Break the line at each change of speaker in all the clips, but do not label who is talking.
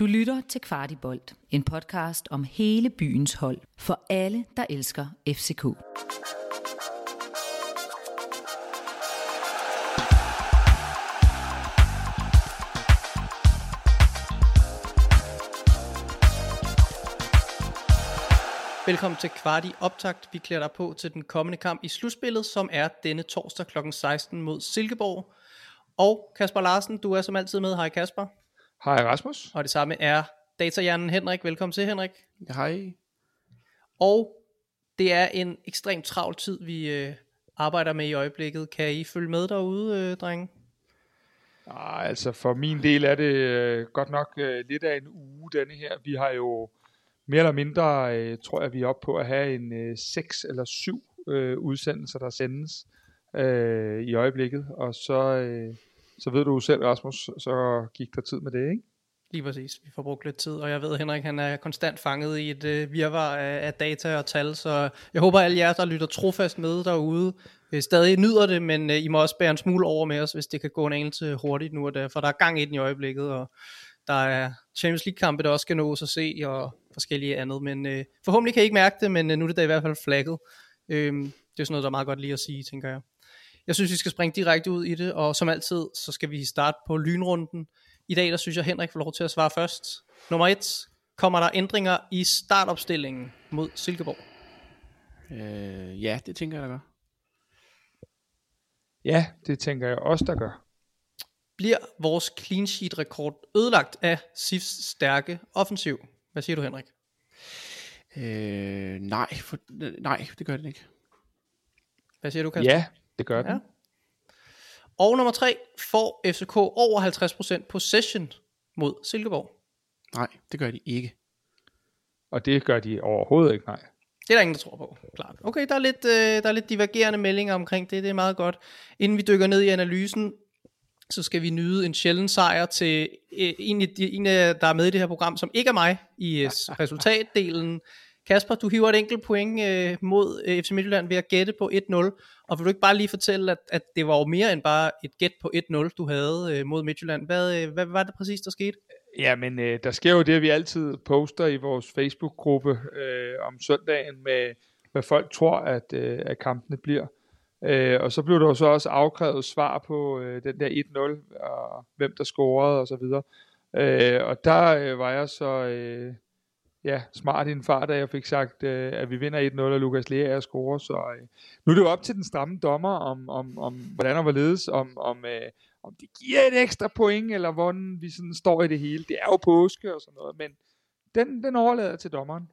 Du lytter til Kvartibolt, en podcast om hele byens hold for alle, der elsker FCK.
Velkommen til Kvarti Optakt. Vi klæder dig på til den kommende kamp i slutspillet, som er denne torsdag kl. 16 mod Silkeborg. Og Kasper Larsen, du er som altid med. Hej Kasper.
Hej Rasmus.
Og det samme er datahjernen Henrik. Velkommen til Henrik.
Hej.
Og det er en ekstremt travl tid, vi øh, arbejder med i øjeblikket. Kan I følge med derude, øh, drenge?
Ah, altså for min del er det øh, godt nok øh, lidt af en uge denne her. Vi har jo mere eller mindre, øh, tror jeg, vi er oppe på at have en øh, seks eller syv øh, udsendelser, der sendes øh, i øjeblikket. Og så, øh, så ved du selv, Rasmus, så gik der tid med det, ikke?
Lige præcis. Vi får brugt lidt tid, og jeg ved, Henrik han er konstant fanget i et øh, virvar af, af data og tal, så jeg håber, at alle jer, der lytter trofast med derude, øh, stadig nyder det, men øh, I må også bære en smule over med os, hvis det kan gå en anelse hurtigt nu, og der, for der er gang i den i øjeblikket, og der er Champions League-kampe, der også skal nås at se, og forskellige andet, men øh, forhåbentlig kan I ikke mærke det, men øh, nu er det da i hvert fald flagget. Øh, det er sådan noget, der er meget godt lige at sige, tænker jeg. Jeg synes, vi skal springe direkte ud i det, og som altid, så skal vi starte på lynrunden. I dag, der synes jeg, Henrik får lov til at svare først. Nummer et, kommer der ændringer i startopstillingen mod Silkeborg?
Øh, ja, det tænker jeg, der gør.
Ja, det tænker jeg også, der gør.
Bliver vores clean sheet rekord ødelagt af SIFs stærke offensiv? Hvad siger du, Henrik?
Øh, nej, for, nej, det gør det ikke.
Hvad siger du, Kasper?
Ja, det gør den.
Ja. Og nummer tre, får FCK over 50% possession mod Silkeborg?
Nej, det gør de ikke.
Og det gør de overhovedet ikke, nej.
Det er der ingen, der tror på, klart. Okay, der er lidt, øh, der er lidt divergerende meldinger omkring det, det er meget godt. Inden vi dykker ned i analysen, så skal vi nyde en sjælden sejr til øh, en, af de, en af, der er med i det her program, som ikke er mig, i øh, resultatdelen. Kasper, du hiver et enkelt point øh, mod øh, FC Midtjylland ved at gætte på 1-0. Og vil du ikke bare lige fortælle, at, at det var jo mere end bare et gæt på 1-0, du havde øh, mod Midtjylland. Hvad, øh, hvad var det præcis, der skete?
Ja, men øh, der sker jo det, at vi altid poster i vores Facebook-gruppe øh, om søndagen med, hvad folk tror, at, øh, at kampene bliver. Øh, og så blev der jo så også afkrævet svar på øh, den der 1-0, og hvem der scorede og så videre. Øh, og der øh, var jeg så øh, ja, smart i en fart, da jeg fik sagt, øh, at vi vinder 1-0, og Lukas Lea er scorer. Så øh, nu er det jo op til den stramme dommer, om, om, om hvordan og hvorledes, om, om, øh, om det giver et ekstra point, eller hvordan vi sådan står i det hele. Det er jo påske og sådan noget, men den, den overlader til dommeren.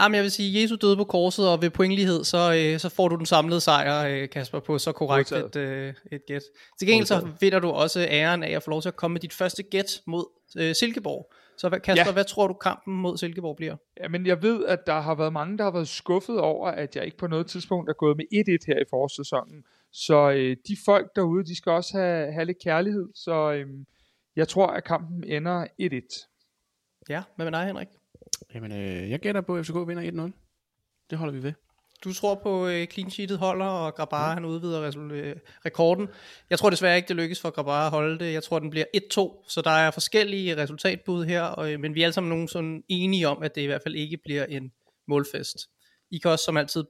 Jamen, jeg vil sige, Jesus døde på korset, og ved pointlighed, så, øh, så får du den samlede sejr, øh, Kasper, på så korrekt et, øh, et gæt. Til gengæld så vinder du også æren af at få lov til at komme med dit første gæt mod øh, Silkeborg. Så hvad, Kasper, ja. hvad tror du kampen mod Silkeborg bliver?
Jamen, jeg ved, at der har været mange, der har været skuffet over, at jeg ikke på noget tidspunkt er gået med 1-1 her i forårssæsonen. Så øh, de folk derude, de skal også have, have lidt kærlighed. Så øh, jeg tror, at kampen ender 1-1.
Ja, hvad med dig, Henrik?
Jamen, øh, jeg gætter på, at FCK vinder 1-0. Det holder vi ved.
Du tror på øh, clean sheetet holder, og Grabara ja. han udvider resul- øh, rekorden. Jeg tror desværre ikke, det lykkes for Grabara at holde det. Jeg tror, den bliver 1-2, så der er forskellige resultatbud her, og, øh, men vi er alle sammen nogen sådan enige om, at det i hvert fald ikke bliver en målfest. I kan også som altid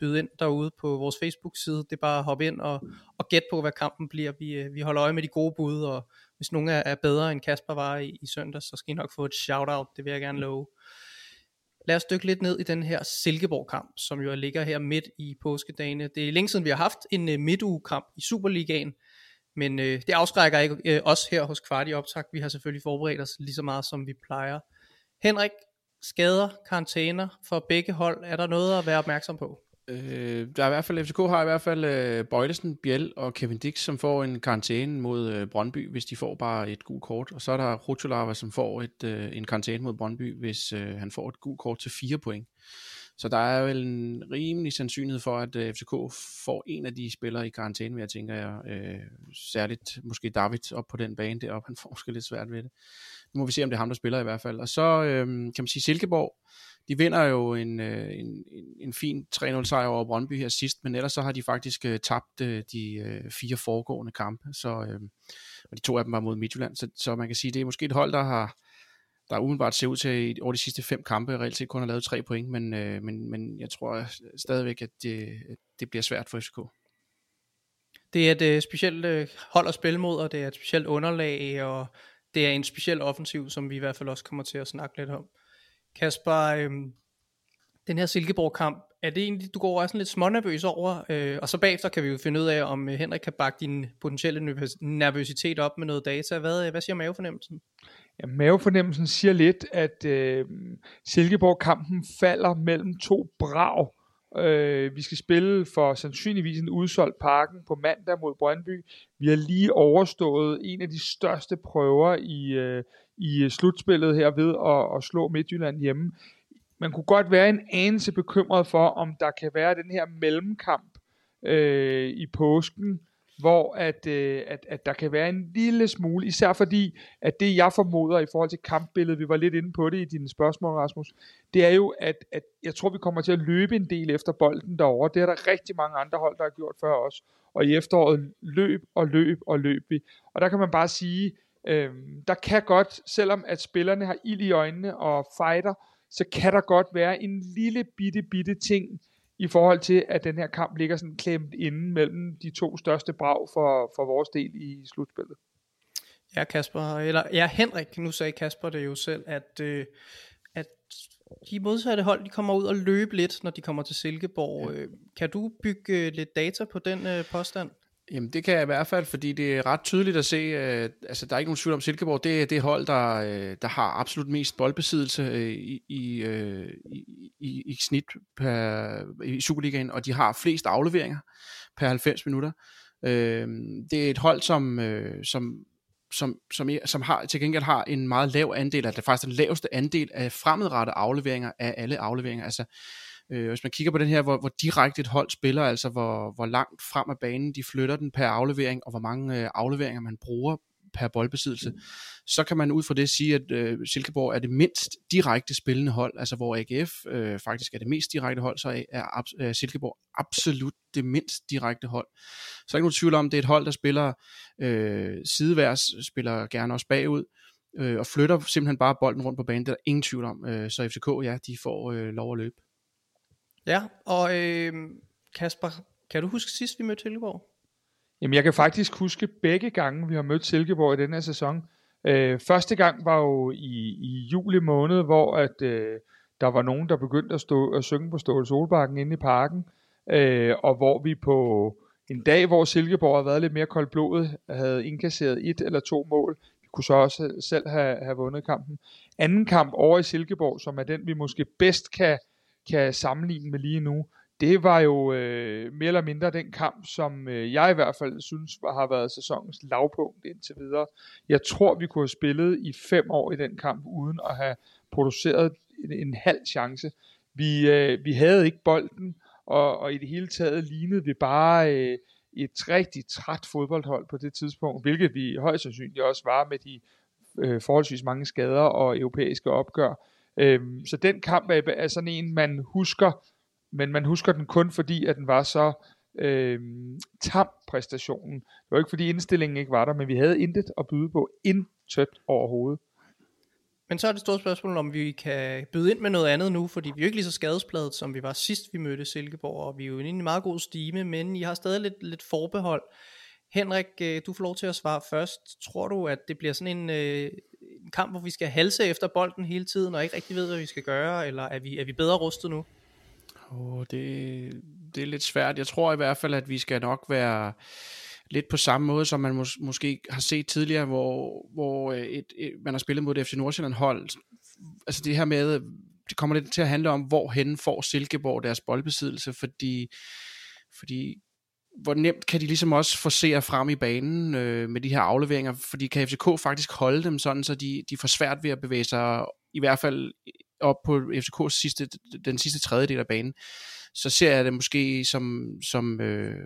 byde ind derude på vores Facebook-side. Det er bare at hoppe ind og, og gætte på, hvad kampen bliver. Vi, øh, vi holder øje med de gode bud, og hvis nogen er, er bedre end Kasper var i, i søndag, så skal I nok få et shout-out. Det vil jeg gerne love. Lad os dykke lidt ned i den her Silkeborg-kamp, som jo ligger her midt i påskedagene. Det er længe siden, vi har haft en øh, midtugekamp i Superligaen, men øh, det afskrækker ikke øh, os her hos Kvarti Optag. Vi har selvfølgelig forberedt os lige så meget, som vi plejer. Henrik, skader, karantæner for begge hold, er der noget at være opmærksom på?
Øh, der er i hvert fald, FCK har i hvert fald øh, Bøjlesen, Biel og Kevin Dix, som får en karantæne mod øh, Brøndby, hvis de får bare et gult kort. Og så er der Rutulava, som får et, øh, en karantæne mod Brøndby, hvis øh, han får et gult kort til fire point. Så der er vel en rimelig sandsynlighed for, at øh, FCK får en af de spillere i karantæne, jeg tænker jeg. Øh, særligt måske David op på den bane deroppe, han får måske lidt svært ved det. Nu må vi se, om det er ham, der spiller i hvert fald. Og så øh, kan man sige Silkeborg, de vinder jo en, øh, en, en fin 3-0 sejr over Brøndby her sidst, men ellers så har de faktisk øh, tabt øh, de fire foregående kampe, så, og de to af dem var mod Midtjylland, så, så man kan sige, det er måske et hold, der har, der umiddelbart ser ud til, at over de sidste fem kampe reelt set kun har lavet tre point, men, øh, men, men jeg tror stadigvæk, at det, det bliver svært for FCK.
Det er et øh, specielt øh, hold at spille mod, og det er et specielt underlag, og det er en speciel offensiv, som vi i hvert fald også kommer til at snakke lidt om. Kasper, øhm, den her Silkeborg-kamp, er det egentlig, du går også lidt smånervøs over, øh, og så bagefter kan vi jo finde ud af, om øh, Henrik kan bakke din potentielle nervøsitet op med noget data. Hvad, øh, hvad siger mavefornemmelsen?
Ja, mavefornemmelsen siger lidt, at øh, Silkeborg-kampen falder mellem to brag. Øh, vi skal spille for sandsynligvis en udsolgt parken på mandag mod Brøndby. Vi har lige overstået en af de største prøver i, øh, i øh, slutspillet her ved at, at slå Midtjylland hjemme. Man kunne godt være en anelse bekymret for, om der kan være den her mellemkamp øh, i påsken, hvor at, øh, at, at der kan være en lille smule, især fordi, at det jeg formoder i forhold til kampbilledet, vi var lidt inde på det i dine spørgsmål, Rasmus, det er jo, at, at jeg tror, vi kommer til at løbe en del efter bolden derovre. Det er der rigtig mange andre hold, der har gjort før os. Og i efteråret løb og løb og løb vi. Og der kan man bare sige, øh, der kan godt, selvom at spillerne har ild i øjnene og fighter, så kan der godt være en lille bitte bitte ting, i forhold til, at den her kamp ligger sådan klemt inden mellem de to største brag for, for vores del i slutspillet.
Ja, Kasper, eller ja, Henrik, nu sagde Kasper det jo selv, at, øh, at de modsatte hold, de kommer ud og løbe lidt, når de kommer til Silkeborg. Ja. Kan du bygge lidt data på den øh, påstand?
Jamen det kan jeg i hvert fald, fordi det er ret tydeligt at se, øh, altså der er ikke nogen tvivl om Silkeborg, det er det hold, der, øh, der har absolut mest boldbesiddelse øh, i, i, øh, i, i snit per, i Superligaen, og de har flest afleveringer per 90 minutter. Øh, det er et hold, som, øh, som som, som, som har, til gengæld har en meget lav andel, altså faktisk den laveste andel af fremadrettede afleveringer af alle afleveringer. Altså Øh, hvis man kigger på den her, hvor, hvor direkte et hold spiller, altså hvor, hvor langt frem af banen de flytter den per aflevering, og hvor mange øh, afleveringer man bruger per boldbesiddelse, mm. så kan man ud fra det sige, at øh, Silkeborg er det mindst direkte spillende hold, altså hvor AGF øh, faktisk er det mest direkte hold, så er, er, er Silkeborg absolut det mindst direkte hold. Så er ikke nogen tvivl om, det er et hold, der spiller øh, sideværs, spiller gerne også bagud, øh, og flytter simpelthen bare bolden rundt på banen, det er der ingen tvivl om. Øh, så FCK, ja, de får øh, lov at løbe.
Ja, og øh, Kasper, kan du huske sidst vi mødte Silkeborg?
Jamen jeg kan faktisk huske begge gange vi har mødt Silkeborg i den her sæson. Øh, første gang var jo i, i juli måned, hvor at øh, der var nogen, der begyndte at, stå, at synge på Ståle Solbakken inde i parken, øh, og hvor vi på en dag, hvor Silkeborg havde været lidt mere koldblodet, havde indkasseret et eller to mål. Vi kunne så også selv have, have vundet kampen. Anden kamp over i Silkeborg, som er den, vi måske bedst kan kan sammenligne med lige nu, det var jo øh, mere eller mindre den kamp, som øh, jeg i hvert fald synes har været sæsonens lavpunkt indtil videre. Jeg tror, vi kunne have spillet i fem år i den kamp, uden at have produceret en, en halv chance. Vi, øh, vi havde ikke bolden, og, og i det hele taget lignede vi bare øh, et rigtig træt fodboldhold på det tidspunkt, hvilket vi højst sandsynligt også var med de øh, forholdsvis mange skader og europæiske opgør. Øhm, så den kamp er, er sådan en, man husker, men man husker den kun fordi, at den var så øhm, tam præstationen. Det var ikke fordi indstillingen ikke var der, men vi havde intet at byde på, intet overhovedet.
Men så er det store spørgsmål, om vi kan byde ind med noget andet nu, fordi vi er jo ikke lige så skadespladet, som vi var sidst, vi mødte Silkeborg, og vi er jo inde i en meget god stime, men I har stadig lidt, lidt forbehold. Henrik, øh, du får lov til at svare først. Tror du, at det bliver sådan en, øh, en kamp, hvor vi skal halse efter bolden hele tiden, og ikke rigtig ved, hvad vi skal gøre, eller er vi, er vi bedre rustet nu?
Oh, det, det er lidt svært. Jeg tror i hvert fald, at vi skal nok være lidt på samme måde, som man mås- måske har set tidligere, hvor, hvor øh, et, et, man har spillet mod det FC Nordsjælland hold. Altså det her med, det kommer lidt til at handle om, hvor hen får Silkeborg deres boldbesiddelse, fordi, fordi hvor nemt kan de ligesom også forsere frem i banen øh, med de her afleveringer, fordi kan FCK faktisk holde dem sådan, så de, de får svært ved at bevæge sig i hvert fald op på FCK's sidste, den sidste tredjedel af banen, så ser jeg det måske som, som øh,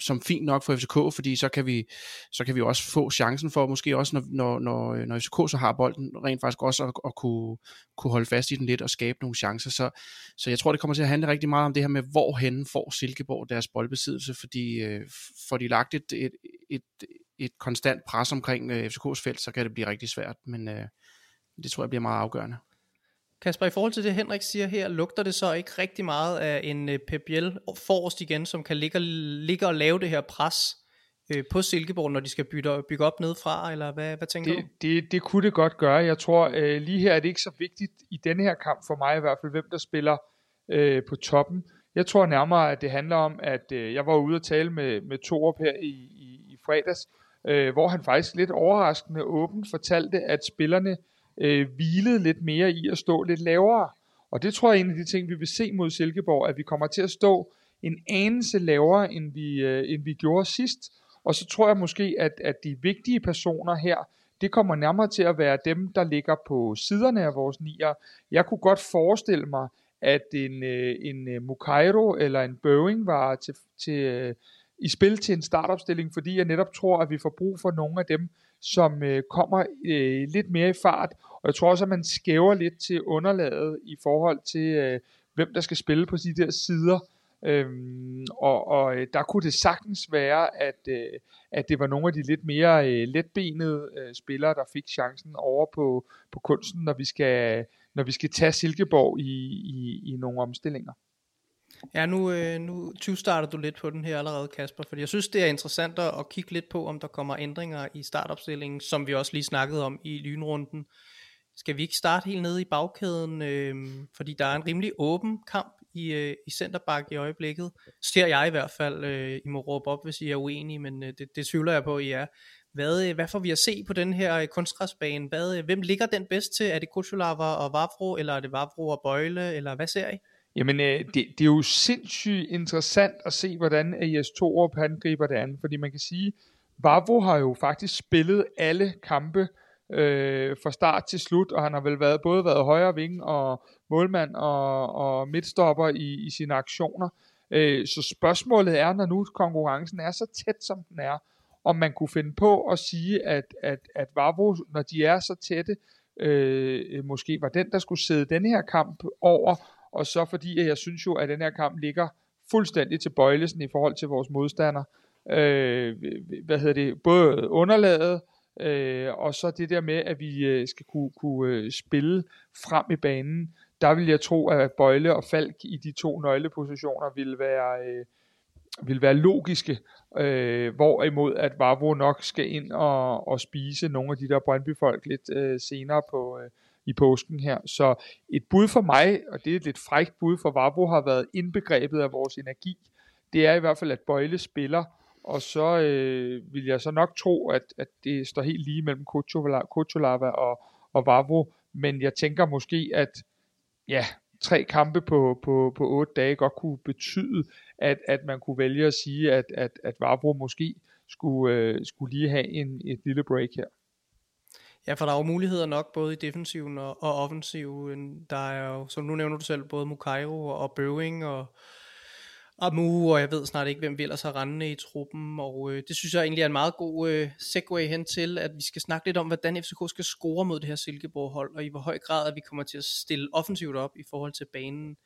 som fint nok for FCK, fordi så kan vi, så kan vi også få chancen for, måske også når, når, når, når FCK så har bolden, rent faktisk også at, at kunne, kunne holde fast i den lidt og skabe nogle chancer. Så, så jeg tror, det kommer til at handle rigtig meget om det her med, hvorhen får Silkeborg deres boldbesiddelse, fordi øh, får de lagt et, et, et, et konstant pres omkring øh, FCK's felt, så kan det blive rigtig svært, men øh, det tror jeg bliver meget afgørende.
Kasper, i forhold til det Henrik siger her, lugter det så ikke rigtig meget af en uh, Pep Biel forrest igen, som kan ligge, ligge og lave det her pres uh, på Silkeborg, når de skal bygge, bygge op nedefra, eller hvad, hvad tænker
det,
du?
Det, det kunne det godt gøre. Jeg tror, uh, lige her er det ikke så vigtigt i denne her kamp, for mig i hvert fald, hvem der spiller uh, på toppen. Jeg tror nærmere, at det handler om, at uh, jeg var ude og tale med, med Torup her i, i, i fredags, uh, hvor han faktisk lidt overraskende åbent fortalte, at spillerne øh, hvilede lidt mere i at stå lidt lavere. Og det tror jeg er en af de ting, vi vil se mod Silkeborg, at vi kommer til at stå en anelse lavere, end vi, øh, end vi gjorde sidst. Og så tror jeg måske, at, at de vigtige personer her, det kommer nærmere til at være dem, der ligger på siderne af vores nier. Jeg kunne godt forestille mig, at en, øh, en øh, Mukairo eller en Boeing var til, til, øh, i spil til en startopstilling, fordi jeg netop tror, at vi får brug for nogle af dem, som øh, kommer øh, lidt mere i fart. Og jeg tror også, at man skæver lidt til underlaget i forhold til, øh, hvem der skal spille på de der sider. Øhm, og, og øh, der kunne det sagtens være, at, øh, at det var nogle af de lidt mere øh, letbenede øh, spillere, der fik chancen over på, på kunsten, når vi skal, når vi skal tage Silkeborg i, i, i nogle omstillinger.
Ja, nu, øh, nu 20 starter du lidt på den her allerede, Kasper, fordi jeg synes, det er interessant at kigge lidt på, om der kommer ændringer i startopstillingen, som vi også lige snakkede om i lynrunden. Skal vi ikke starte helt nede i bagkæden, øh, fordi der er en rimelig åben kamp i, øh, i centerback i øjeblikket. Ser jeg i hvert fald, øh, I må råbe op, hvis I er uenige, men øh, det, det tvivler jeg på, I er. Hvad, øh, hvad får vi at se på den her øh, kunstgræsbane? Hvad, øh, hvem ligger den bedst til? Er det Kutsulava og Vavro, eller er det Vavro og Bøjle, eller hvad ser I?
Jamen, øh, det, det er jo sindssygt interessant at se, hvordan AS Torup han griber det an, fordi man kan sige, Vavro har jo faktisk spillet alle kampe øh, fra start til slut, og han har vel været, både været højre ving og målmand og, og midtstopper i, i sine aktioner. Øh, så spørgsmålet er, når nu konkurrencen er så tæt, som den er, om man kunne finde på at sige, at, at, at Vavro, når de er så tætte, øh, måske var den, der skulle sidde denne her kamp over, og så fordi at jeg synes jo, at den her kamp ligger fuldstændig til bøjlesen i forhold til vores modstander. Øh, hvad hedder det? Både underlaget, øh, og så det der med, at vi øh, skal kunne, kunne øh, spille frem i banen. Der vil jeg tro, at Bøjle og Falk i de to nøglepositioner vil være, øh, vil være logiske, øh, hvorimod at Vavro nok skal ind og, og spise nogle af de der Brøndby-folk lidt øh, senere på, øh, i påsken her. Så et bud for mig, og det er et lidt frækt bud for Vavro, har været indbegrebet af vores energi. Det er i hvert fald, at Bøjle spiller, og så øh, vil jeg så nok tro, at, at det står helt lige mellem Kutulava og, og Vavro, men jeg tænker måske, at ja, tre kampe på, på, på otte dage godt kunne betyde, at, at man kunne vælge at sige, at, at, at Vavro måske skulle, øh, skulle lige have en, et lille break her.
Ja, for der er jo muligheder nok, både i defensiven og, og offensiven. Der er jo, som nu nævner du selv, både Mukairo og, og Bøving og Amu, og jeg ved snart ikke, hvem vi ellers har rendende i truppen, og øh, det synes jeg egentlig er en meget god øh, segue hen til, at vi skal snakke lidt om, hvordan FCK skal score mod det her Silkeborg-hold, og i hvor høj grad, at vi kommer til at stille offensivt op i forhold til banen.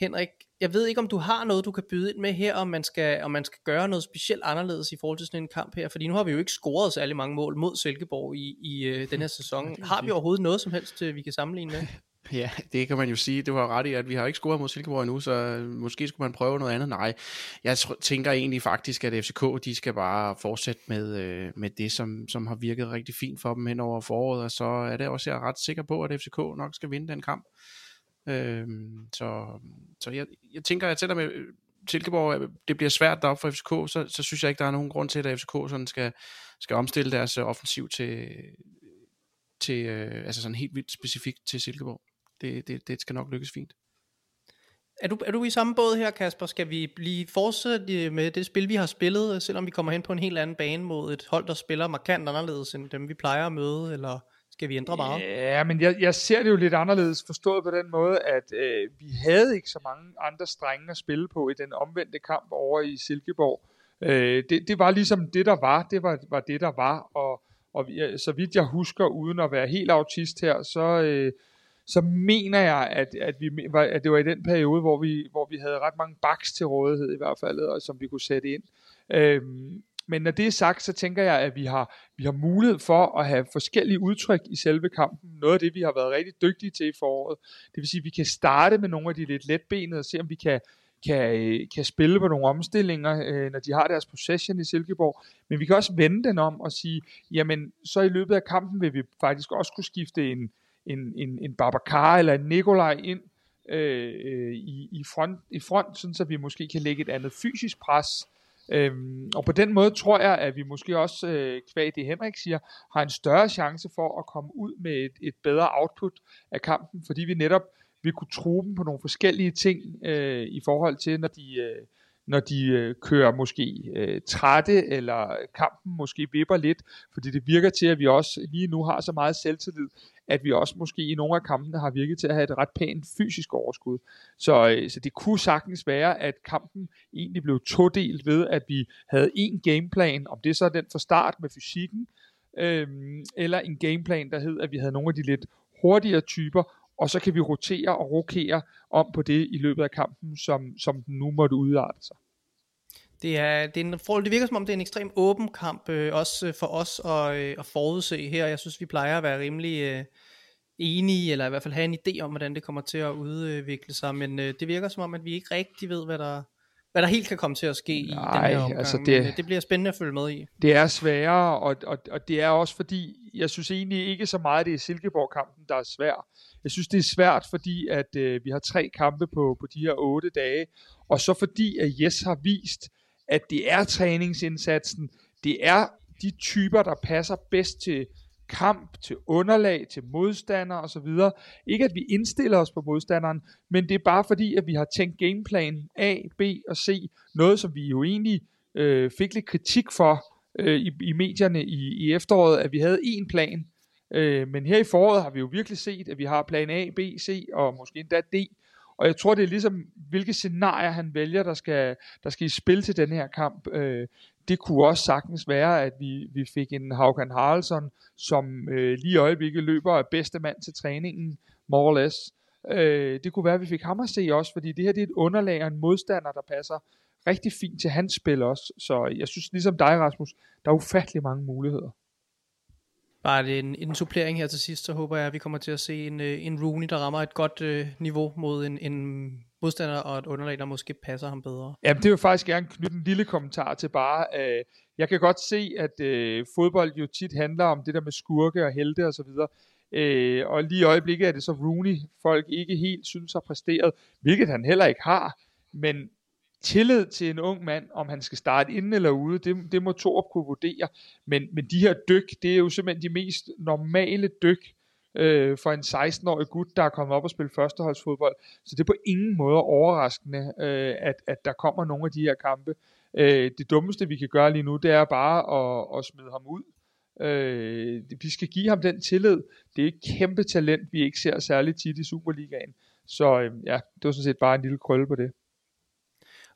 Henrik, jeg ved ikke, om du har noget, du kan byde ind med her, om man skal, om man skal gøre noget specielt anderledes i forhold til sådan en kamp her, fordi nu har vi jo ikke scoret særlig mange mål mod Silkeborg i, i øh, den her sæson. Har vi overhovedet noget som helst, øh, vi kan sammenligne med?
Ja, det kan man jo sige. Det var ret i, at vi har ikke scoret mod Silkeborg endnu, så måske skulle man prøve noget andet. Nej, jeg tænker egentlig faktisk, at FCK de skal bare fortsætte med, øh, med det, som, som har virket rigtig fint for dem hen over foråret, og så er det også, jeg er ret sikker på, at FCK nok skal vinde den kamp. Øh, så så jeg, jeg tænker, at selvom øh, Silkeborg, øh, det bliver svært deroppe for FCK, så, så synes jeg ikke, der er nogen grund til, at FCK sådan skal, skal omstille deres øh, offensiv til, til øh, altså sådan helt vildt specifikt til Silkeborg. Det, det, det skal nok lykkes fint.
Er du, er du i samme båd her, Kasper? Skal vi blive fortsætte med det spil, vi har spillet, selvom vi kommer hen på en helt anden bane mod et hold, der spiller markant anderledes end dem, vi plejer at møde, eller skal vi ændre meget?
Ja, men jeg, jeg ser det jo lidt anderledes forstået på den måde, at øh, vi havde ikke så mange andre strenge at spille på i den omvendte kamp over i Silkeborg. Øh, det, det var ligesom det, der var. Det var, var det, der var. Og, og øh, så vidt jeg husker, uden at være helt autist her, så... Øh, så mener jeg, at, at, vi, at det var i den periode, hvor vi, hvor vi havde ret mange baks til rådighed i hvert fald, og som vi kunne sætte ind. Øhm, men når det er sagt, så tænker jeg, at vi har, vi har mulighed for at have forskellige udtryk i selve kampen. Noget af det, vi har været rigtig dygtige til i foråret. Det vil sige, at vi kan starte med nogle af de lidt letbenede og se, om vi kan, kan, øh, kan spille på nogle omstillinger, øh, når de har deres possession i Silkeborg. Men vi kan også vende den om og sige, jamen så i løbet af kampen vil vi faktisk også kunne skifte en, en, en, en Babacar eller en Nikolaj ind øh, øh, i, i, front, i front, sådan så vi måske kan lægge et andet fysisk pres. Øhm, og på den måde tror jeg, at vi måske også, øh, kvæg det Henrik siger, har en større chance for at komme ud med et, et bedre output af kampen, fordi vi netop vi kunne tro dem på nogle forskellige ting øh, i forhold til, når de, øh, når de øh, kører måske øh, trætte, eller kampen måske vipper lidt, fordi det virker til, at vi også lige nu har så meget selvtillid, at vi også måske i nogle af kampene har virket til at have et ret pænt fysisk overskud. Så, øh, så det kunne sagtens være, at kampen egentlig blev todelt ved, at vi havde en gameplan, om det så er den for start med fysikken, øhm, eller en gameplan, der hed, at vi havde nogle af de lidt hurtigere typer, og så kan vi rotere og rokere om på det i løbet af kampen, som, som den nu måtte udarte sig.
Det, er, det, er en, det virker som om, det er en ekstrem åben kamp, øh, også for os at, øh, at forudse her. Jeg synes, vi plejer at være rimelig øh, enige, eller i hvert fald have en idé om, hvordan det kommer til at udvikle sig, men øh, det virker som om, at vi ikke rigtig ved, hvad der, hvad der helt kan komme til at ske Nej, i den her omgang. Altså det, men, øh, det bliver spændende at følge med i.
Det er sværere, og, og, og det er også fordi, jeg synes egentlig ikke så meget, det er Silkeborg-kampen, der er svær. Jeg synes, det er svært, fordi at øh, vi har tre kampe på, på de her otte dage, og så fordi, at Jes har vist, at det er træningsindsatsen, det er de typer, der passer bedst til kamp, til underlag, til modstander osv. Ikke at vi indstiller os på modstanderen, men det er bare fordi, at vi har tænkt gameplan A, B og C, noget som vi jo egentlig øh, fik lidt kritik for øh, i, i medierne i, i efteråret, at vi havde én plan, øh, men her i foråret har vi jo virkelig set, at vi har plan A, B, C og måske endda D, og jeg tror, det er ligesom, hvilke scenarier han vælger, der skal, der skal i spil til den her kamp. Øh, det kunne også sagtens være, at vi, vi fik en Haukan Haraldsson, som øh, lige i øjeblikket løber af bedste mand til træningen, more or less. Øh, det kunne være, at vi fik ham at se også, fordi det her det er et underlag og en modstander, der passer rigtig fint til hans spil også. Så jeg synes, ligesom dig, Rasmus, der er ufattelig mange muligheder.
Bare en, en supplering her til sidst, så håber jeg, at vi kommer til at se en, øh, en Rooney, der rammer et godt øh, niveau mod en, en modstander og et underlag, der måske passer ham bedre.
Jamen, det vil faktisk gerne knytte en lille kommentar til bare, øh, jeg kan godt se, at øh, fodbold jo tit handler om det der med skurke og helte og så videre. Øh, og lige i øjeblikket er det så Rooney, folk ikke helt synes har præsteret, hvilket han heller ikke har. Men tillid til en ung mand, om han skal starte inde eller ude, det, det må Torp kunne vurdere. Men, men de her dyk, det er jo simpelthen de mest normale dyk øh, for en 16-årig gut, der er kommet op og spille førsteholdsfodbold. Så det er på ingen måde overraskende, øh, at, at der kommer nogle af de her kampe. Øh, det dummeste, vi kan gøre lige nu, det er bare at, at smide ham ud. Øh, vi skal give ham den tillid. Det er et kæmpe talent, vi ikke ser særlig tit i Superligaen. Så øh, ja, det var sådan set bare en lille krølle på det.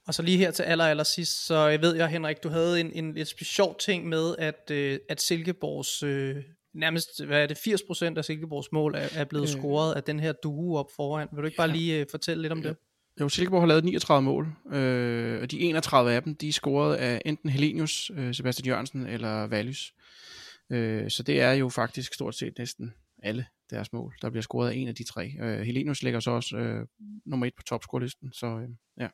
Og så lige her til aller, aller sidst, så jeg ved jeg, Henrik, du havde en, en lidt sjov ting med, at, øh, at Silkeborgs, øh, nærmest, hvad er det, 80% af Silkeborgs mål er, er blevet øh. scoret af den her duo op foran. Vil du ikke bare lige øh, fortælle lidt om det?
Jo, Silkeborg har lavet 39 mål, øh, og de 31 af dem, de er scoret af enten Helenius, øh, Sebastian Jørgensen eller Valys. Øh, så det er jo faktisk stort set næsten alle deres mål, der bliver scoret af en af de tre. Øh, Helenius ligger så også øh, nummer et på topscorelisten, så øh, ja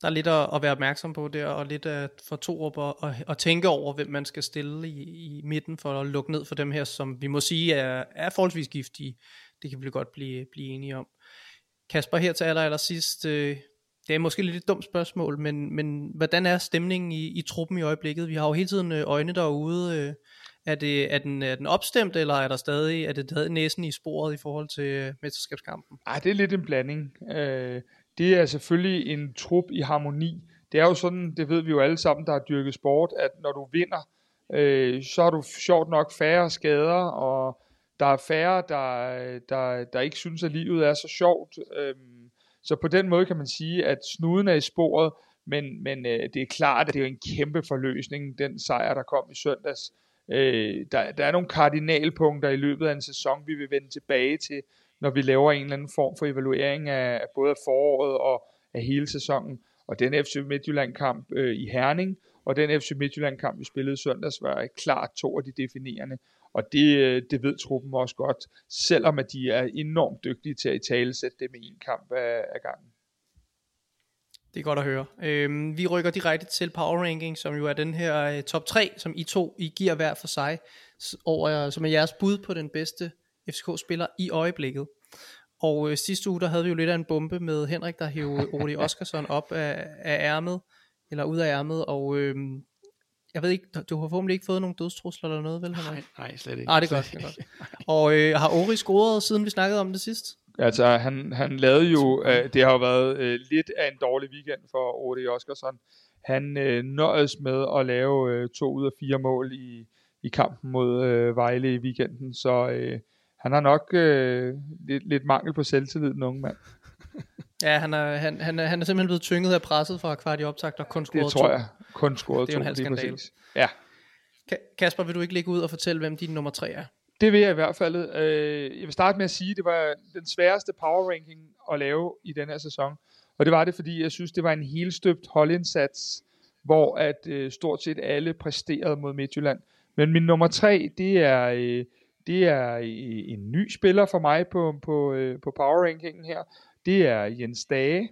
der er lidt at, at være opmærksom på der, og lidt at for to op og, og, og tænke over, hvem man skal stille i, i midten for at lukke ned for dem her, som vi må sige er, er forholdsvis giftige. Det kan vi godt blive, blive enige om. Kasper, her til aller, aller sidst, øh, det er måske lidt et dumt spørgsmål, men, men hvordan er stemningen i, i truppen i øjeblikket? Vi har jo hele tiden øh, øjne derude. Øh, er, det, er, den, er den opstemt, eller er der stadig, er det stadig næsen i sporet i forhold til øh, mesterskabskampen?
Nej, det er lidt en blanding. Øh, det er selvfølgelig en trup i harmoni. Det er jo sådan, det ved vi jo alle sammen, der har dyrket sport, at når du vinder, øh, så har du sjovt nok færre skader, og der er færre, der, der, der ikke synes, at livet er så sjovt. Øh, så på den måde kan man sige, at snuden er i sporet, men, men øh, det er klart, at det er en kæmpe forløsning, den sejr, der kom i søndags. Øh, der, der er nogle kardinalpunkter i løbet af en sæson, vi vil vende tilbage til, når vi laver en eller anden form for evaluering af, både af foråret og af hele sæsonen. Og den FC Midtjylland kamp øh, i Herning, og den FC Midtjylland-kamp, vi spillede søndags, var klart to af de definerende, og det, øh, det ved truppen også godt, selvom at de er enormt dygtige til at i tale sætte det med en kamp af, af gangen.
Det er godt at høre. Øhm, vi rykker direkte til Power Ranking, som jo er den her øh, top 3, som I to I giver hver for sig, over, øh, som er jeres bud på den bedste FCK-spiller i øjeblikket. Og øh, sidste uge, der havde vi jo lidt af en bombe med Henrik, der hævde Rudi Oskarsson op af, af ærmet, eller ud af ærmet, og øh, jeg ved ikke, du har formentlig ikke fået nogen dødstrusler eller noget, vel
Henrik? Nej, nej, slet ikke.
Ah, det er godt, det er godt. Og øh, har Ori scoret, siden vi snakkede om det sidst?
Altså, han, han lavede jo, øh, det har jo været øh, lidt af en dårlig weekend for Rudi Oskarsson. Han øh, nøjes med at lave øh, to ud af fire mål i, i kampen mod øh, Vejle i weekenden, så øh, han har nok øh, lidt, lidt mangel på selvtillid, den unge mand.
Ja, han er, han, han, er, han er simpelthen blevet tynget af presset fra kvart i optakt og kun scoret
Det tror to. jeg. Kun scoret
det er jo en halv skandal.
Ja.
Kasper, vil du ikke lægge ud og fortælle, hvem din nummer tre er?
Det vil jeg i hvert fald. Øh, jeg vil starte med at sige, at det var den sværeste power ranking at lave i den her sæson. Og det var det, fordi jeg synes, det var en helt støbt holdindsats, hvor at øh, stort set alle præsterede mod Midtjylland. Men min nummer tre, det er, øh, det er en ny spiller for mig på, på, øh, på power rankingen her. Det er Jens Dage.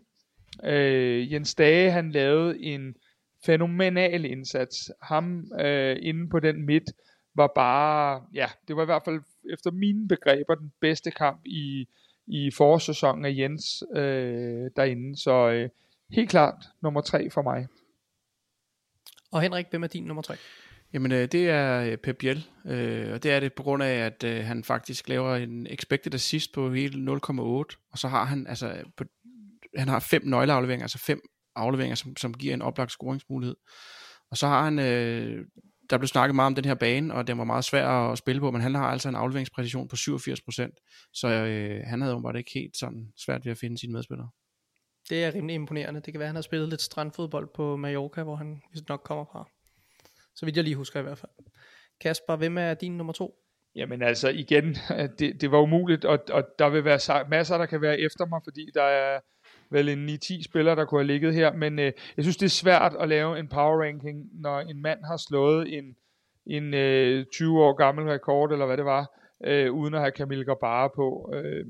Øh, Jens Dage, han lavede en fænomenal indsats. Ham øh, inde på den midt var bare, ja, det var i hvert fald efter mine begreber den bedste kamp i, i forårssæsonen af Jens øh, derinde. Så øh, helt klart nummer tre for mig.
Og Henrik, hvem er din nummer tre?
Jamen, øh, det er øh, Pep Biel, øh, og det er det på grund af, at øh, han faktisk laver en expected assist på hele 0,8, og så har han, altså, på, han har fem nøgleafleveringer, altså fem afleveringer, som, som giver en oplagt scoringsmulighed. Og så har han, øh, der blev snakket meget om den her bane, og den var meget svær at spille på, men han har altså en afleveringspræcision på 87%, så øh, han havde åbenbart ikke helt sådan svært ved at finde sine medspillere.
Det er rimelig imponerende. Det kan være, at han har spillet lidt strandfodbold på Mallorca, hvor han vist nok kommer fra. Så vidt jeg lige husker i hvert fald. Kasper, hvem er din nummer to?
Jamen altså igen, det, det var umuligt, og, og der vil være masser, der kan være efter mig, fordi der er vel en 9-10 spillere, der kunne have ligget her, men øh, jeg synes, det er svært at lave en power ranking, når en mand har slået en, en øh, 20 år gammel rekord, eller hvad det var, øh, uden at have Camille Garbara på. Øh,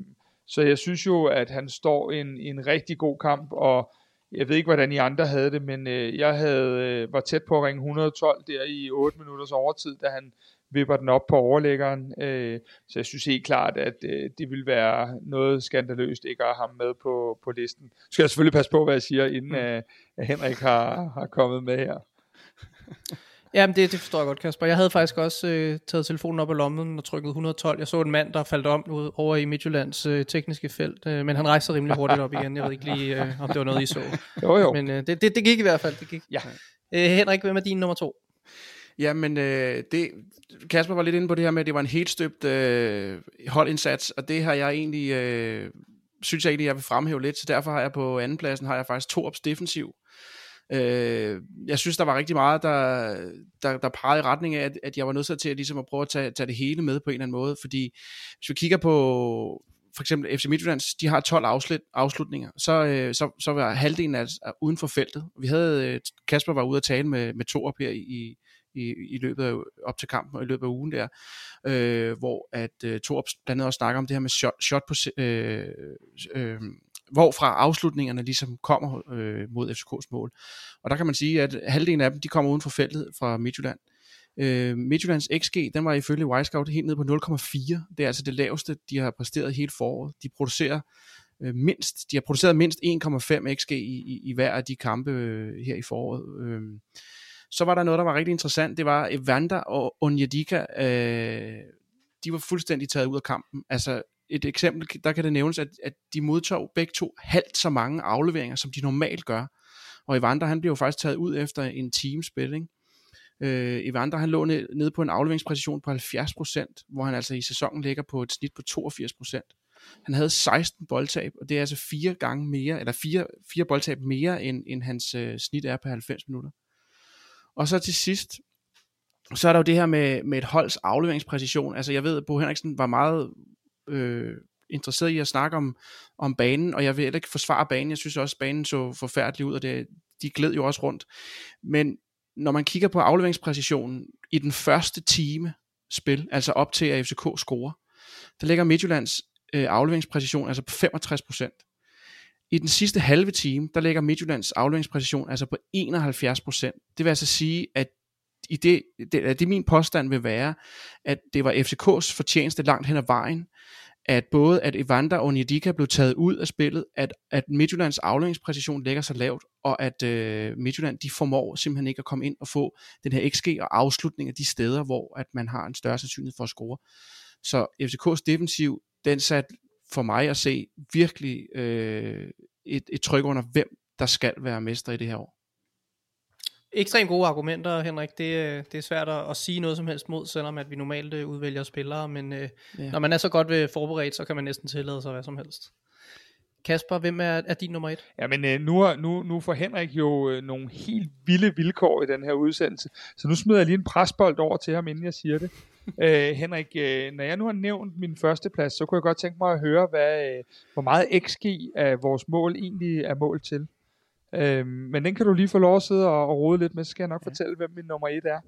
så jeg synes jo, at han står i en, en rigtig god kamp, og jeg ved ikke, hvordan I andre havde det, men øh, jeg havde, øh, var tæt på at ringe 112 der i 8 minutters overtid, da han vipper den op på overlæggeren. Øh, så jeg synes helt klart, at øh, det vil være noget skandaløst ikke at have ham med på, på listen. Så skal jeg selvfølgelig passe på, hvad jeg siger, inden mm. at, at Henrik har, har kommet med her.
Jamen det, det forstår jeg godt, Kasper. Jeg havde faktisk også øh, taget telefonen op af lommen og trykket 112. Jeg så en mand, der faldt om ud over i Midtjyllands øh, tekniske felt, øh, men han rejste rimelig hurtigt op igen. Jeg ved ikke lige, øh, om det var noget, I så.
Jo, jo.
Men øh, det, det, det gik i hvert fald. Det gik.
Ja.
Øh, Henrik, hvem er din nummer to?
Jamen, øh, det, Kasper var lidt inde på det her med, at det var en helt støbt øh, holdindsats, og det har jeg egentlig, øh, synes jeg egentlig, jeg vil fremhæve lidt, så derfor har jeg på andenpladsen, har jeg faktisk to ops defensiv. Øh, jeg synes, der var rigtig meget, der, der, der pegede i retning af, at, at jeg var nødt til at, ligesom at prøve at tage, tage det hele med på en eller anden måde, fordi hvis vi kigger på for eksempel FC Midtjylland, de har 12 afslut, afslutninger, så, øh, så, så var halvdelen af uden for feltet. Vi havde, øh, Kasper var ude at tale med, med Thor her i, i, i løbet af, op til kampen og i løbet af ugen der, øh, hvor at øh, Torp blandt andet også snakker om det her med shot, shot på, øh, øh, hvorfra afslutningerne ligesom kommer øh, mod FCK's mål. Og der kan man sige, at halvdelen af dem, de kommer uden for feltet fra Midtjylland. Øh, Midtjyllands XG, den var ifølge Wisecout helt ned på 0,4. Det er altså det laveste, de har præsteret hele foråret. De producerer øh, mindst, de har produceret mindst 1,5 XG i, i, i hver af de kampe øh, her i foråret. Øh, så var der noget, der var rigtig interessant. Det var Evander og Onyedika, øh, de var fuldstændig taget ud af kampen. Altså et eksempel, der kan det nævnes, at, at de modtog begge to halvt så mange afleveringer, som de normalt gør. Og Evander, han blev jo faktisk taget ud efter en teamspil, ikke? Øh, Evander, han lå ned, nede på en afleveringspræcision på 70%, hvor han altså i sæsonen ligger på et snit på 82%. Han havde 16 boldtab, og det er altså fire gange mere, eller fire, fire boldtab mere, end, end hans øh, snit er på 90 minutter. Og så til sidst, så er der jo det her med, med et holds afleveringspræcision. Altså jeg ved, at Bo Henriksen var meget øh, interesseret i at snakke om, om banen, og jeg vil heller ikke forsvare banen. Jeg synes også, at banen så forfærdelig ud, og det, de gled jo også rundt. Men når man kigger på afleveringspræcisionen i den første time spil, altså op til at FCK scorer, der ligger Midtjyllands øh, afleveringspræcision altså på 65%. I den sidste halve time, der ligger Midtjyllands afleveringspræcision altså på 71%. Det vil altså sige, at i det, det, det min påstand vil være, at det var FCK's fortjeneste langt hen ad vejen, at både at Evander og Onyedika blev taget ud af spillet, at, at Midtjyllands afleveringspræcision ligger så lavt, og at øh, Midtjylland de formår simpelthen ikke at komme ind og få den her XG og afslutning af de steder, hvor at man har en større sandsynlighed for at score. Så FCK's defensiv, den satte for mig at se virkelig øh, et, et tryk under, hvem der skal være mester i det her år
ekstremt gode argumenter, Henrik. Det, øh, det er svært at, at sige noget som helst mod, selvom at vi normalt øh, udvælger spillere, men øh, ja. når man er så godt ved forberedt, så kan man næsten tillade sig hvad som helst. Kasper, hvem er, er din nummer et?
Ja, men øh, nu, nu, nu får Henrik jo øh, nogle helt vilde vilkår i den her udsendelse, så nu smider jeg lige en presbold over til ham, inden jeg siger det. øh, Henrik, øh, når jeg nu har nævnt min første plads, så kunne jeg godt tænke mig at høre, hvad, øh, hvor meget XG af vores mål egentlig er mål til. Øh, men den kan du lige få lov at sidde og, og rode lidt med, så skal jeg nok ja. fortælle, hvem min nummer et er.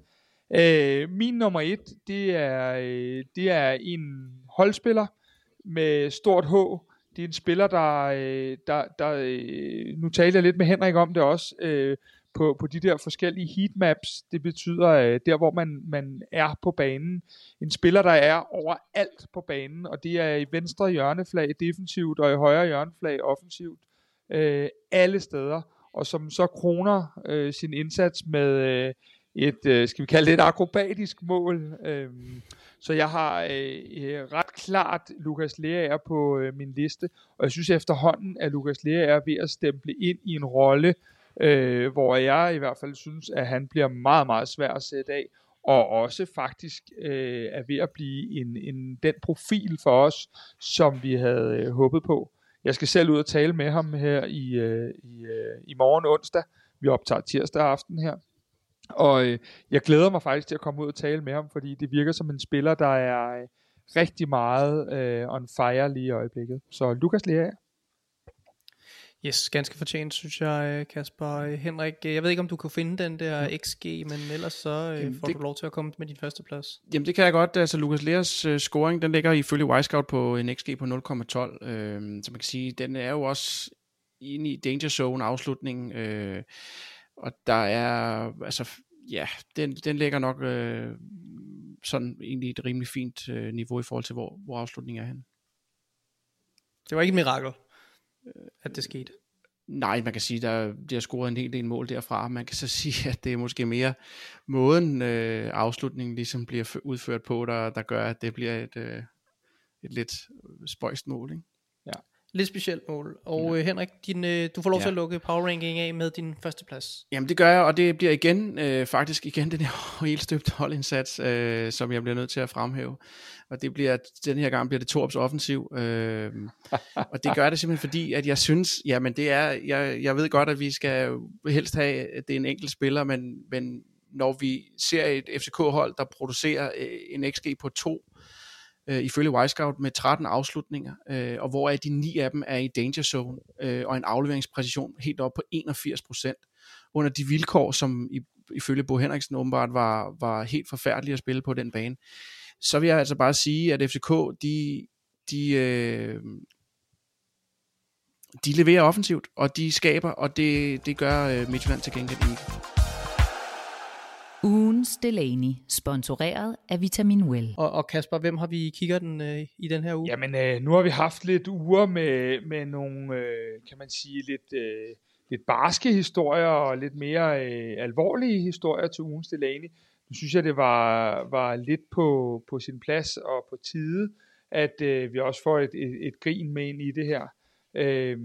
Øh, min nummer et, det er, øh, det er en holdspiller med stort H. Det er en spiller, der, øh, der, der øh, nu taler jeg lidt med Henrik om det også, øh, på, på de der forskellige heatmaps. Det betyder øh, der, hvor man, man er på banen. En spiller, der er overalt på banen, og det er i venstre hjørneflag defensivt, og i højre hjørneflag offensivt. Øh, alle steder og som så kroner øh, sin indsats med øh, et, øh, skal vi kalde det et akrobatisk mål. Øh, så jeg har øh, øh ret klart Lukas Lea på øh, min liste, og jeg synes efterhånden, at Lukas Lea er ved at stemple ind i en rolle, øh, hvor jeg i hvert fald synes, at han bliver meget, meget svær at sætte af, og også faktisk øh, er ved at blive en, en, den profil for os, som vi havde øh, håbet på. Jeg skal selv ud og tale med ham her i, øh, i, øh, i morgen onsdag. Vi optager tirsdag aften her. Og øh, jeg glæder mig faktisk til at komme ud og tale med ham, fordi det virker som en spiller, der er øh, rigtig meget øh, on fire lige i øjeblikket. Så Lukas Lea.
Yes, ganske fortjent, synes jeg, øh, Kasper. Øh, Henrik, øh, jeg ved ikke, om du kan finde den der XG, men ellers så Jamen, får det, du lov til at komme med din første plads.
Jamen, det kan jeg godt. Altså, Lukas uh, scoring, den ligger ifølge Wisecout på en XG på 0,12. Uh, så man kan sige, den er jo også inde i danger zone afslutningen. Og der er, altså, ja, den, den ligger nok sådan egentlig et rimelig fint niveau i forhold til, hvor, hvor afslutningen er hen.
Det var ikke et mirakel Øh, at det skete?
Nej, man kan sige, der de har scoret en hel del mål derfra. Man kan så sige, at det er måske mere måden øh, afslutningen ligesom bliver udført på, der, der gør, at det bliver et, øh, et lidt spøjst mål. Ikke?
Lidt specielt mål. Og ja. øh, Henrik, din, øh, du får lov ja. til at lukke power ranking af med din første plads.
Jamen det gør jeg, og det bliver igen, øh, faktisk igen den her helt støbte holdindsats, øh, som jeg bliver nødt til at fremhæve. Og det bliver, den her gang bliver det Torps offensiv. Øh, og det gør det simpelthen fordi, at jeg synes, jamen det er, jeg, jeg ved godt, at vi skal helst have, at det er en enkelt spiller, men, men når vi ser et FCK-hold, der producerer øh, en XG på 2, øh, Øh, ifølge Wisecout med 13 afslutninger, øh, og hvor de 9 af dem er i danger zone, øh, og en afleveringspræcision helt op på 81%, under de vilkår, som i, ifølge Bo Henriksen åbenbart var, var helt forfærdelige at spille på den bane. Så vil jeg altså bare sige, at FCK, de, de, øh, de leverer offensivt, og de skaber, og det, det gør øh, Midtjylland til gengæld ikke.
Ugens Delaney, sponsoreret af Vitamin Well.
Og, og Kasper, hvem har vi kigger den øh, i den her uge?
Jamen, øh, nu har vi haft lidt uger med, med nogle, øh, kan man sige, lidt, øh, lidt barske historier og lidt mere øh, alvorlige historier til ugens Delaney. Nu synes jeg, det var, var lidt på, på sin plads og på tide, at øh, vi også får et, et, et grin med ind i det her. Øh,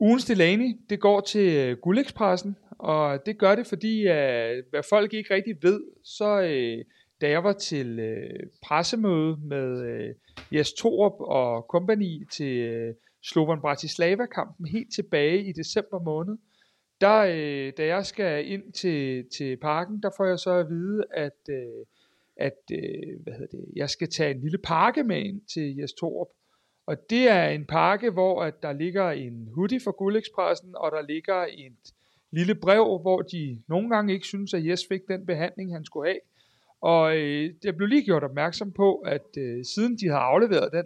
Ugens Delaney, det går til øh, Guldekspressen, og det gør det, fordi at, hvad folk ikke rigtig ved, så uh, da jeg var til øh, pressemøde med Jes Torup og kompagni til uh, Slovan Bratislava-kampen helt tilbage i december måned, der, uh, da jeg skal ind til, til parken, der får jeg så at vide, at, at hvad hedder det, jeg skal tage en lille pakke med ind til Jes Torup. Og det er en pakke, hvor at der ligger en hoodie for Guldekspressen, og der ligger et lille brev, hvor de nogle gange ikke synes, at Jes fik den behandling, han skulle have. Og øh, det blev lige gjort opmærksom på, at øh, siden de har afleveret den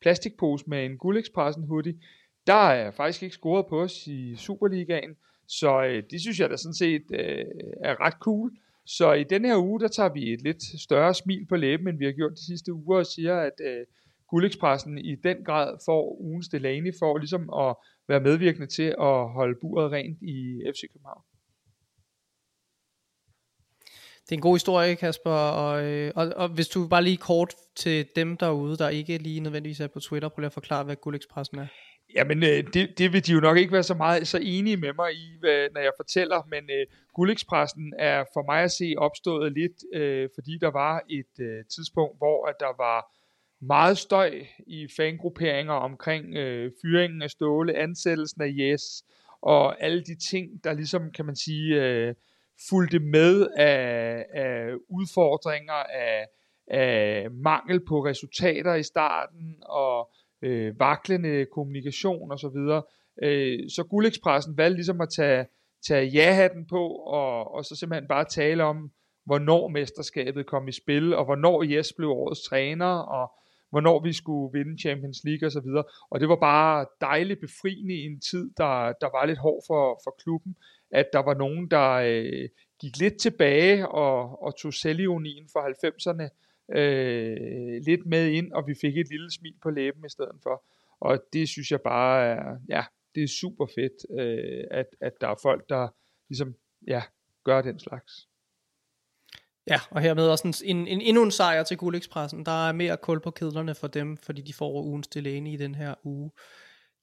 plastikpose med en Guldekspressen hoodie, der er faktisk ikke scoret på os i Superligaen. Så øh, det synes jeg da sådan set øh, er ret cool. Så i denne her uge, der tager vi et lidt større smil på læben, end vi har gjort de sidste uger, og siger, at øh, Gullekspressen i den grad får ugens Delaney for ligesom at være medvirkende til at holde buret rent i FC København.
Det er en god historie, Kasper, og, øh, og, og hvis du bare lige kort til dem derude, der ikke lige nødvendigvis er på Twitter, prøv lige at forklare, hvad Gullekspressen er.
Jamen, øh, det, det vil de jo nok ikke være så meget så enige med mig i, hvad, når jeg fortæller, men øh, Gullekspressen er for mig at se opstået lidt, øh, fordi der var et øh, tidspunkt, hvor at der var meget støj i fangrupperinger omkring øh, fyringen af Ståle, ansættelsen af Yes, og alle de ting, der ligesom, kan man sige, øh, fulgte med af, af udfordringer, af, af mangel på resultater i starten, og øh, vaklende kommunikation osv. Så, øh, så Guldekspressen valgte ligesom at tage, tage ja-hatten på, og, og så simpelthen bare tale om, hvornår mesterskabet kom i spil, og hvornår Jes blev årets træner, og hvornår vi skulle vinde Champions League osv. Og, og det var bare dejligt befriende i en tid, der, der var lidt hård for, for klubben, at der var nogen, der øh, gik lidt tilbage og, og tog selvionien for 90'erne øh, lidt med ind, og vi fik et lille smil på læben i stedet for. Og det synes jeg bare er, ja, det er super fedt, øh, at, at der er folk, der ligesom, ja, gør den slags.
Ja, og hermed også en, en, en, endnu en sejr til Guldekspressen. Der er mere kul på kedlerne for dem, fordi de får ugens Delaney i den her uge.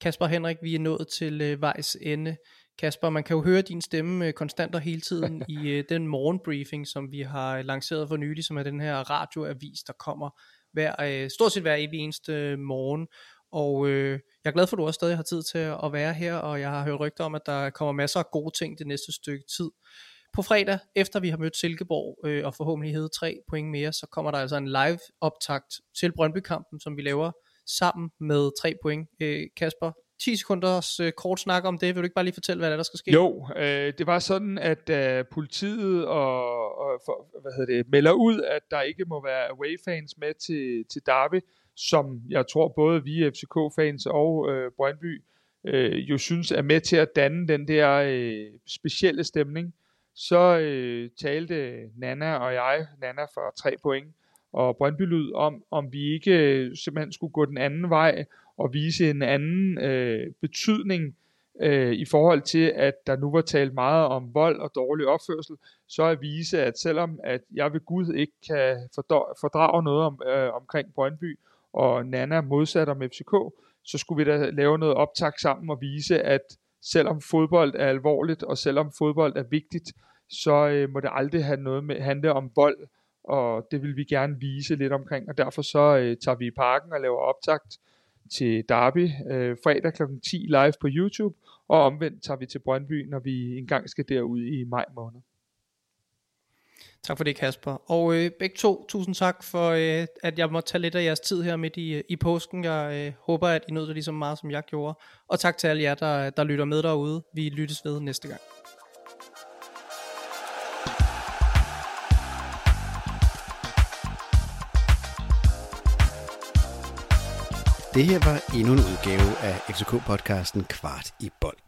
Kasper Henrik, vi er nået til øh, vejs ende. Kasper, man kan jo høre din stemme øh, konstant og hele tiden i øh, den morgenbriefing, som vi har lanceret for nylig, som er den her radioavis, der kommer hver, øh, stort set hver evig eneste morgen. Og øh, jeg er glad for, at du også stadig har tid til at være her, og jeg har hørt rygter om, at der kommer masser af gode ting det næste stykke tid. På fredag, efter vi har mødt Silkeborg øh, og forhåbentlig hedder tre point mere, så kommer der altså en live optakt til Brøndby-kampen, som vi laver sammen med tre point. Øh, Kasper, 10 sekunders øh, kort snak om det. Vil du ikke bare lige fortælle, hvad der, er, der skal ske?
Jo, øh, det var sådan, at øh, politiet og, og for, hvad hedder det, melder ud, at der ikke må være away-fans med til, til Derby, som jeg tror både vi FCK-fans og øh, Brøndby øh, jo synes er med til at danne den der øh, specielle stemning. Så øh, talte Nana og jeg, Nana for tre point, og Brøndby Lyd om, om vi ikke øh, simpelthen skulle gå den anden vej og vise en anden øh, betydning øh, i forhold til, at der nu var talt meget om vold og dårlig opførsel, så at vise, at selvom at jeg ved Gud ikke kan fordrage noget om, øh, omkring Brøndby, og Nana modsat om FCK, så skulle vi da lave noget optag sammen og vise, at selvom fodbold er alvorligt, og selvom fodbold er vigtigt, så øh, må det aldrig have noget med handle om vold, og det vil vi gerne vise lidt omkring, og derfor så øh, tager vi i parken og laver optakt til Derby øh, fredag kl. 10 live på YouTube, og omvendt tager vi til Brøndby, når vi engang skal derud i maj måned.
Tak for det, Kasper. Og øh, begge to, tusind tak for, øh, at jeg måtte tage lidt af jeres tid her midt i, øh, i påsken. Jeg øh, håber, at I nåede det lige så meget, som jeg gjorde. Og tak til alle jer, der, der lytter med derude. Vi lyttes ved næste gang.
Det her var endnu en udgave af FCK-podcasten Kvart i bold.